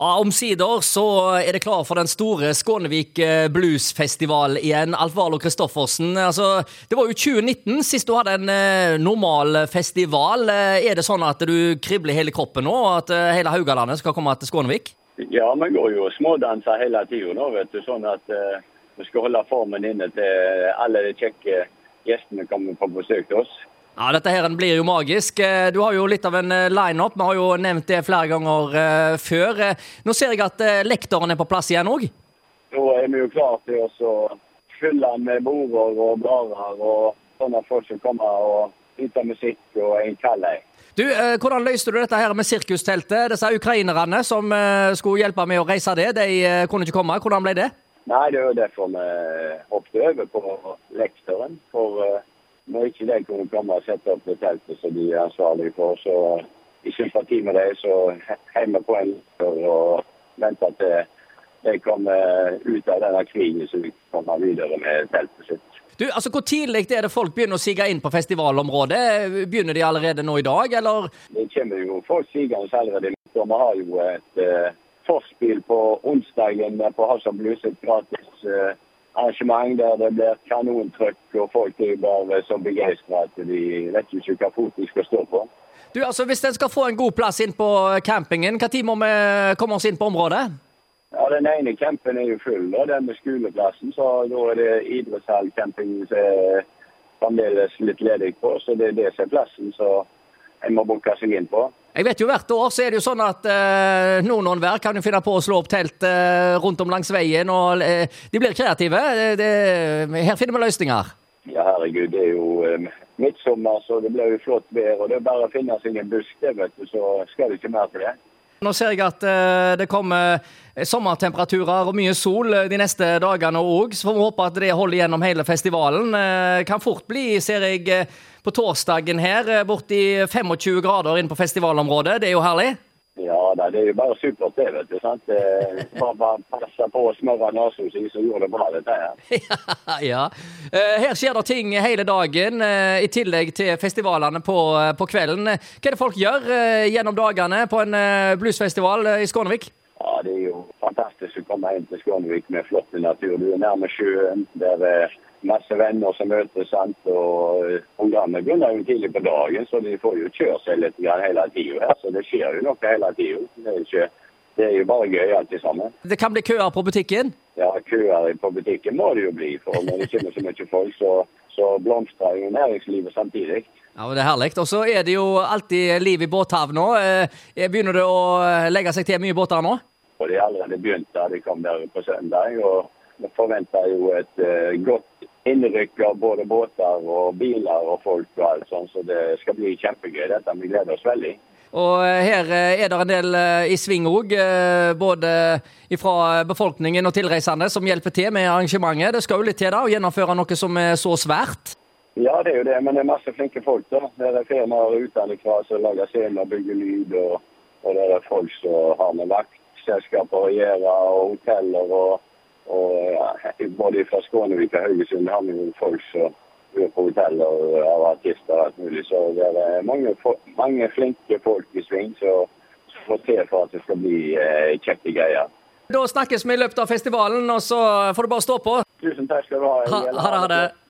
Ja, Omsider så er det klar for den store Skånevik eh, bluesfestival igjen. Alf Valo Kristoffersen, altså, det var jo 2019 sist du hadde en eh, normal festival. Eh, er det sånn at du kribler hele kroppen nå, at hele Haugalandet skal komme til Skånevik? Ja, vi går jo og smådanser hele tida nå, vet du. Sånn at eh, vi skal holde formen inne til alle de kjekke gjestene kommer på besøk til oss. Ja, Dette her blir jo magisk. Eh, Du har jo litt av en lineup. line-up. Vi har jo nevnt det flere ganger eh, før. Eh, Nå ser jeg at eh, lektoren er på plass igjen òg. Da er vi jo klare til å fylle med border og barer og sånne folk som kommer og yter musikk og en kald. Du, eh, Hvordan løste du dette her med sirkusteltet? Disse ukrainerne som eh, skulle hjelpe med å reise det, de eh, kunne ikke komme. Hvordan ble det? Nei, det er jo derfor vi hoppet over på lektoren. For eh, når ikke de kunne komme og sette opp det teltet som de er ansvarlige for, så i sympati med dem, så heier på en for og venter til de kommer ut av denne krigen, så vi kommer videre med teltet sitt. Du, altså Hvor tidlig er det folk begynner å sige inn på festivalområdet? Begynner de allerede nå i dag, eller? Det kommer jo folk sigende allerede. Og vi har jo et uh, forspill på onsdagen på of Blues, et gratis eh, arrangement der det blir kanontrykk, og folk er bare så begeistra at de vet ikke hva fot de skal stå på. Du, altså Hvis en skal få en god plass inn på campingen, når må vi komme oss inn på området? Ja, Den ene campen er jo full, og den med skoleplassen. Så da er det idrettshallcamping som er fremdeles litt ledig på. Så det er det som er plassen som en må booke seg inn på. Jeg vet jo Hvert år så er det jo sånn at eh, noen og enhver kan jo finne på å slå opp telt eh, rundt om langs veien. og eh, De blir kreative. Det, det, her finner vi løsninger. Ja, herregud, det er jo eh, midtsommer, så det blir jo flott vær. Og det er bare å finne seg en busk, det, vet du, så skal det ikke mer til det. Nå ser jeg at eh, det kommer sommertemperaturer og mye sol eh, de neste dagene òg, så får vi håpe at det holder gjennom hele festivalen. Eh, kan fort bli, ser jeg eh, på torsdagen her, eh, borti 25 grader inn på festivalområdet. Det er jo herlig. Ja da, det er jo bare supert det, vet du. sant? Eh, Bare, bare passe på å smøre nesen så gjør det bra, dette her. ja, ja. Eh, Her skjer det ting hele dagen, i tillegg til festivalene på, på kvelden. Hva er det folk gjør gjennom dagene på en bluesfestival i Skånevik? Ja, det er jo fantastisk å komme hjem til Skånevik med flott natur. Du er nærme sjøen. Der er masse venner som møtes. sant? Og Programmet ungene begynner jo tidlig på dagen, så de får jo kjøre seg litt grann hele tida her. Så det skjer jo noe hele tida. Det, er ikke- det er jo bare gøy alt sammen. Det kan bli køer på butikken. Ja, køer på butikken må det jo bli. For når det kommer så mye folk, så, så blomstrer jo næringslivet samtidig. Ja, men Det er herlig. Og så er det jo alltid liv i båthavna. Eh, Begynner det å legge seg til mye båter nå? Og de har allerede begynt da de kom der på søndag. Og vi forventer jo et eh, godt innrykk av både båter og biler og folk og alt sånt. Så det skal bli kjempegøy. Dette vi gleder oss veldig. Og eh, her eh, er det en del i sving òg, både fra befolkningen og tilreisende som hjelper til med arrangementet. Det skal jo litt til da, å gjennomføre noe som er så svært. Ja, det er jo det, men det er masse flinke folk. da. Det er firmaer utenfra som lager scener, bygger lyd, og, og det er folk som har med vaktselskaper å gjøre, og hoteller. og, og ja, Både fra Skånevik og Haugesund har vi jo folk som bor på hoteller av artister og alt mulig. Så det er mange, mange flinke folk i sving som som får til for at det skal bli eh, kjekke greier. Da snakkes vi i løpet av festivalen, og så får du bare stå på. Tusen takk skal du ha. Ha, ha det. Ha det.